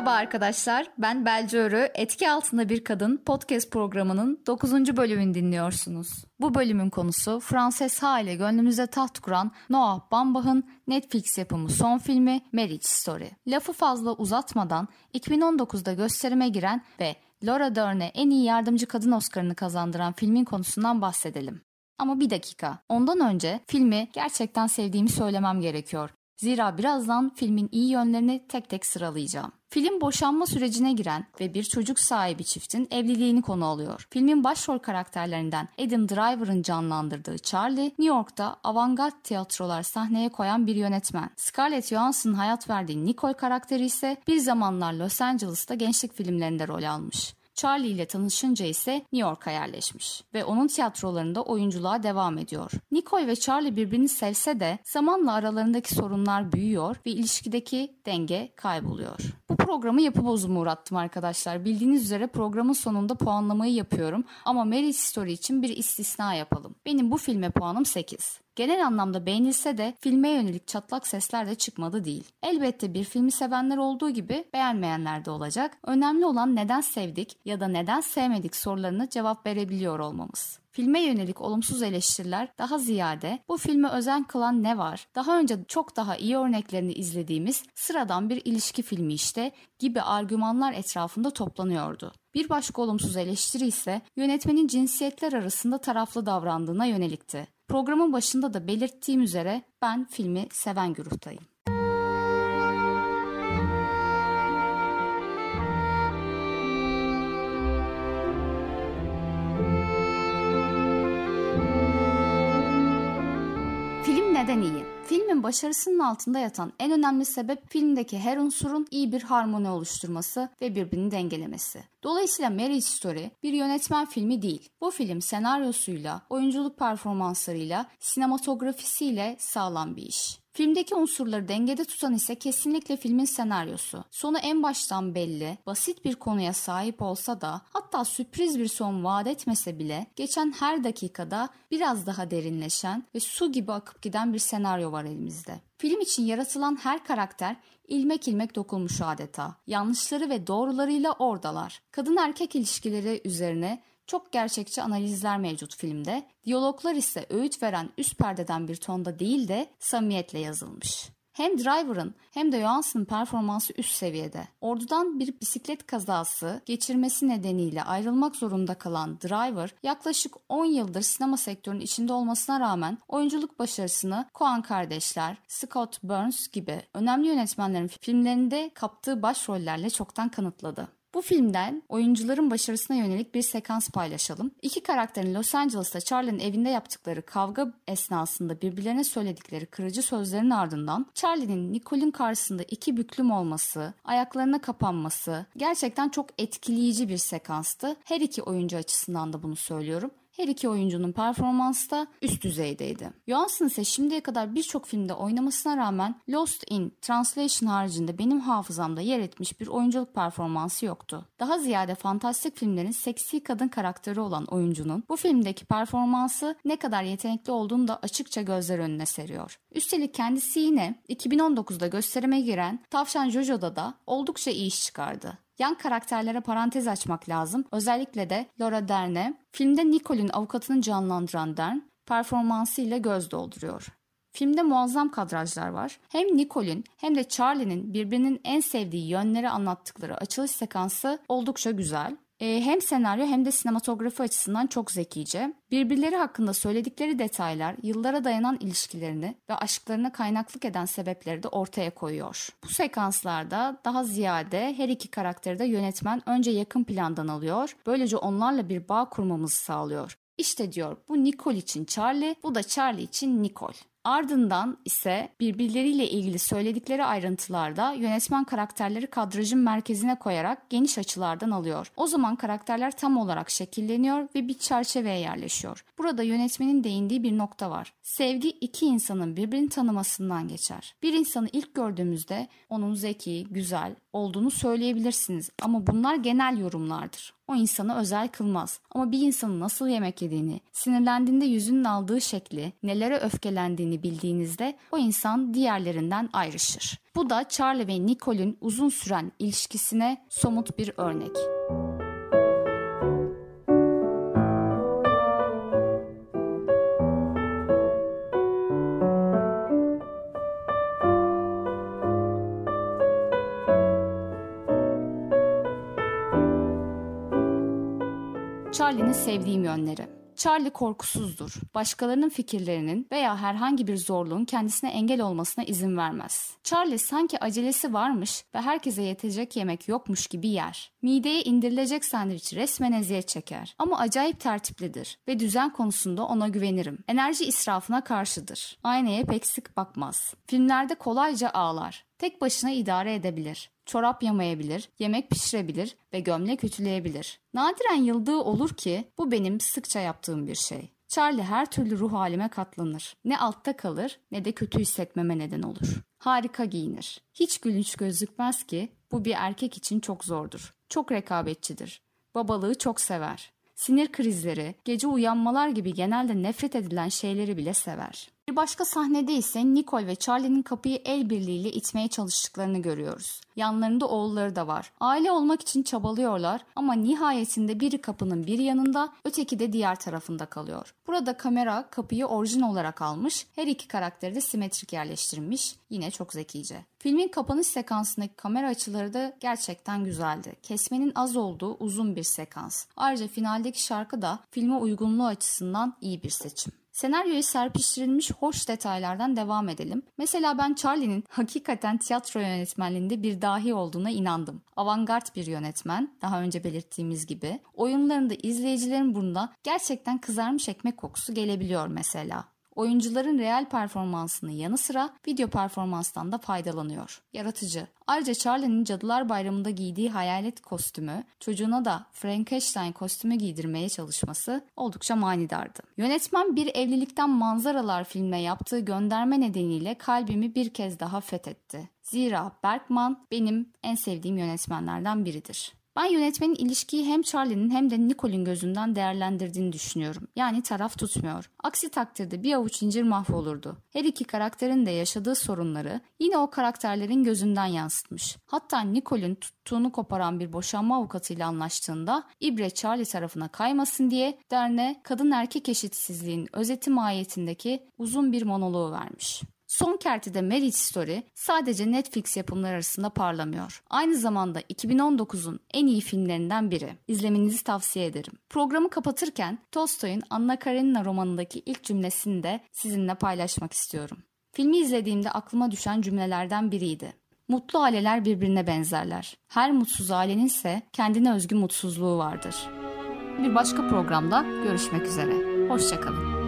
Merhaba arkadaşlar, ben Belce Örü. Etki Altında Bir Kadın podcast programının 9. bölümünü dinliyorsunuz. Bu bölümün konusu Frances Ha ile gönlümüze taht kuran Noah Baumbach'ın Netflix yapımı son filmi Marriage Story. Lafı fazla uzatmadan 2019'da gösterime giren ve Laura Dern'e en iyi yardımcı kadın Oscar'ını kazandıran filmin konusundan bahsedelim. Ama bir dakika. Ondan önce filmi gerçekten sevdiğimi söylemem gerekiyor. Zira birazdan filmin iyi yönlerini tek tek sıralayacağım. Film boşanma sürecine giren ve bir çocuk sahibi çiftin evliliğini konu alıyor. Filmin başrol karakterlerinden Adam Driver'ın canlandırdığı Charlie, New York'ta avantgard tiyatrolar sahneye koyan bir yönetmen. Scarlett Johansson'ın hayat verdiği Nicole karakteri ise bir zamanlar Los Angeles'ta gençlik filmlerinde rol almış. Charlie ile tanışınca ise New York'a yerleşmiş ve onun tiyatrolarında oyunculuğa devam ediyor. Nicole ve Charlie birbirini sevse de zamanla aralarındaki sorunlar büyüyor ve ilişkideki denge kayboluyor. Bu programı yapı bozumu uğrattım arkadaşlar. Bildiğiniz üzere programın sonunda puanlamayı yapıyorum ama Marriage Story için bir istisna yapalım. Benim bu filme puanım 8. Genel anlamda beğenilse de filme yönelik çatlak sesler de çıkmadı değil. Elbette bir filmi sevenler olduğu gibi beğenmeyenler de olacak. Önemli olan neden sevdik ya da neden sevmedik sorularını cevap verebiliyor olmamız. Filme yönelik olumsuz eleştiriler daha ziyade bu filme özen kılan ne var? Daha önce çok daha iyi örneklerini izlediğimiz sıradan bir ilişki filmi işte gibi argümanlar etrafında toplanıyordu. Bir başka olumsuz eleştiri ise yönetmenin cinsiyetler arasında taraflı davrandığına yönelikti. Programın başında da belirttiğim üzere ben filmi seven güruhtayım. Film neden iyi? Filmin başarısının altında yatan en önemli sebep filmdeki her unsurun iyi bir harmoni oluşturması ve birbirini dengelemesi. Dolayısıyla Marriage Story bir yönetmen filmi değil. Bu film senaryosuyla, oyunculuk performanslarıyla, sinematografisiyle sağlam bir iş. Filmdeki unsurları dengede tutan ise kesinlikle filmin senaryosu. Sonu en baştan belli, basit bir konuya sahip olsa da hatta sürpriz bir son vaat etmese bile geçen her dakikada biraz daha derinleşen ve su gibi akıp giden bir senaryo var elimizde. Film için yaratılan her karakter ilmek ilmek dokunmuş adeta. Yanlışları ve doğrularıyla oradalar. Kadın erkek ilişkileri üzerine çok gerçekçi analizler mevcut filmde. Diyaloglar ise öğüt veren üst perdeden bir tonda değil de samimiyetle yazılmış. Hem Driver'ın hem de Johansson'ın performansı üst seviyede. Ordudan bir bisiklet kazası geçirmesi nedeniyle ayrılmak zorunda kalan Driver yaklaşık 10 yıldır sinema sektörünün içinde olmasına rağmen oyunculuk başarısını Coen kardeşler, Scott Burns gibi önemli yönetmenlerin filmlerinde kaptığı başrollerle çoktan kanıtladı. Bu filmden oyuncuların başarısına yönelik bir sekans paylaşalım. İki karakterin Los Angeles'ta Charlie'nin evinde yaptıkları kavga esnasında birbirlerine söyledikleri kırıcı sözlerin ardından Charlie'nin Nicole'in karşısında iki büklüm olması, ayaklarına kapanması gerçekten çok etkileyici bir sekanstı. Her iki oyuncu açısından da bunu söylüyorum. Her iki oyuncunun performansı da üst düzeydeydi. Johansson ise şimdiye kadar birçok filmde oynamasına rağmen Lost in Translation haricinde benim hafızamda yer etmiş bir oyunculuk performansı yoktu. Daha ziyade fantastik filmlerin seksi kadın karakteri olan oyuncunun bu filmdeki performansı ne kadar yetenekli olduğunu da açıkça gözler önüne seriyor. Üstelik kendisi yine 2019'da gösterime giren Tavşan Jojo'da da oldukça iyi iş çıkardı. Yan karakterlere parantez açmak lazım. Özellikle de Laura Dern'e. Filmde Nicole'in avukatını canlandıran Dern performansıyla göz dolduruyor. Filmde muazzam kadrajlar var. Hem Nicole'in hem de Charlie'nin birbirinin en sevdiği yönleri anlattıkları açılış sekansı oldukça güzel. Ee, hem senaryo hem de sinematografi açısından çok zekice. Birbirleri hakkında söyledikleri detaylar yıllara dayanan ilişkilerini ve aşklarına kaynaklık eden sebepleri de ortaya koyuyor. Bu sekanslarda daha ziyade her iki karakteri de yönetmen önce yakın plandan alıyor. Böylece onlarla bir bağ kurmamızı sağlıyor. İşte diyor bu Nicole için Charlie, bu da Charlie için Nicole. Ardından ise birbirleriyle ilgili söyledikleri ayrıntılarda yönetmen karakterleri kadrajın merkezine koyarak geniş açılardan alıyor. O zaman karakterler tam olarak şekilleniyor ve bir çerçeveye yerleşiyor. Burada yönetmenin değindiği bir nokta var. Sevgi iki insanın birbirini tanımasından geçer. Bir insanı ilk gördüğümüzde onun zeki, güzel olduğunu söyleyebilirsiniz ama bunlar genel yorumlardır o insanı özel kılmaz. Ama bir insanın nasıl yemek yediğini, sinirlendiğinde yüzünün aldığı şekli, nelere öfkelendiğini istediğini bildiğinizde o insan diğerlerinden ayrışır. Bu da Charlie ve Nicole'ün uzun süren ilişkisine somut bir örnek. Charlie'nin sevdiğim yönleri. Charlie korkusuzdur. Başkalarının fikirlerinin veya herhangi bir zorluğun kendisine engel olmasına izin vermez. Charlie sanki acelesi varmış ve herkese yetecek yemek yokmuş gibi yer. Mideye indirilecek sandviç resmen eziyet çeker. Ama acayip tertiplidir ve düzen konusunda ona güvenirim. Enerji israfına karşıdır. Aynaya pek sık bakmaz. Filmlerde kolayca ağlar. Tek başına idare edebilir çorap yamayabilir, yemek pişirebilir ve gömlek ütüleyebilir. Nadiren yıldığı olur ki bu benim sıkça yaptığım bir şey. Charlie her türlü ruh halime katlanır. Ne altta kalır ne de kötü hissetmeme neden olur. Harika giyinir. Hiç gülünç gözükmez ki bu bir erkek için çok zordur. Çok rekabetçidir. Babalığı çok sever. Sinir krizleri, gece uyanmalar gibi genelde nefret edilen şeyleri bile sever. Bir başka sahnede ise Nicole ve Charlie'nin kapıyı el birliğiyle itmeye çalıştıklarını görüyoruz. Yanlarında oğulları da var. Aile olmak için çabalıyorlar ama nihayetinde biri kapının bir yanında, öteki de diğer tarafında kalıyor. Burada kamera kapıyı orijin olarak almış, her iki karakteri de simetrik yerleştirmiş. Yine çok zekice. Filmin kapanış sekansındaki kamera açıları da gerçekten güzeldi. Kesmenin az olduğu uzun bir sekans. Ayrıca finaldeki şarkı da filme uygunluğu açısından iyi bir seçim. Senaryoyu serpiştirilmiş hoş detaylardan devam edelim. Mesela ben Charlie'nin hakikaten tiyatro yönetmenliğinde bir dahi olduğuna inandım. Avantgard bir yönetmen, daha önce belirttiğimiz gibi. Oyunlarında izleyicilerin burnuna gerçekten kızarmış ekmek kokusu gelebiliyor mesela. Oyuncuların real performansının yanı sıra video performanstan da faydalanıyor. Yaratıcı. Ayrıca Charlie'nin Cadılar Bayramı'nda giydiği hayalet kostümü, çocuğuna da Frankenstein kostümü giydirmeye çalışması oldukça manidardı. Yönetmen bir evlilikten manzaralar filmine yaptığı gönderme nedeniyle kalbimi bir kez daha fethetti. Zira Bergman benim en sevdiğim yönetmenlerden biridir. Ben yönetmenin ilişkiyi hem Charlie'nin hem de Nicole'in gözünden değerlendirdiğini düşünüyorum. Yani taraf tutmuyor. Aksi takdirde bir avuç incir mahvolurdu. Her iki karakterin de yaşadığı sorunları yine o karakterlerin gözünden yansıtmış. Hatta Nicole'in tuttuğunu koparan bir boşanma avukatıyla anlaştığında İbre Charlie tarafına kaymasın diye derne kadın erkek eşitsizliğin özeti mahiyetindeki uzun bir monoloğu vermiş. Son kertede Marriage Story sadece Netflix yapımları arasında parlamıyor. Aynı zamanda 2019'un en iyi filmlerinden biri. İzlemenizi tavsiye ederim. Programı kapatırken Tolstoy'un Anna Karenina romanındaki ilk cümlesini de sizinle paylaşmak istiyorum. Filmi izlediğimde aklıma düşen cümlelerden biriydi. Mutlu aileler birbirine benzerler. Her mutsuz ailenin ise kendine özgü mutsuzluğu vardır. Bir başka programda görüşmek üzere. Hoşçakalın.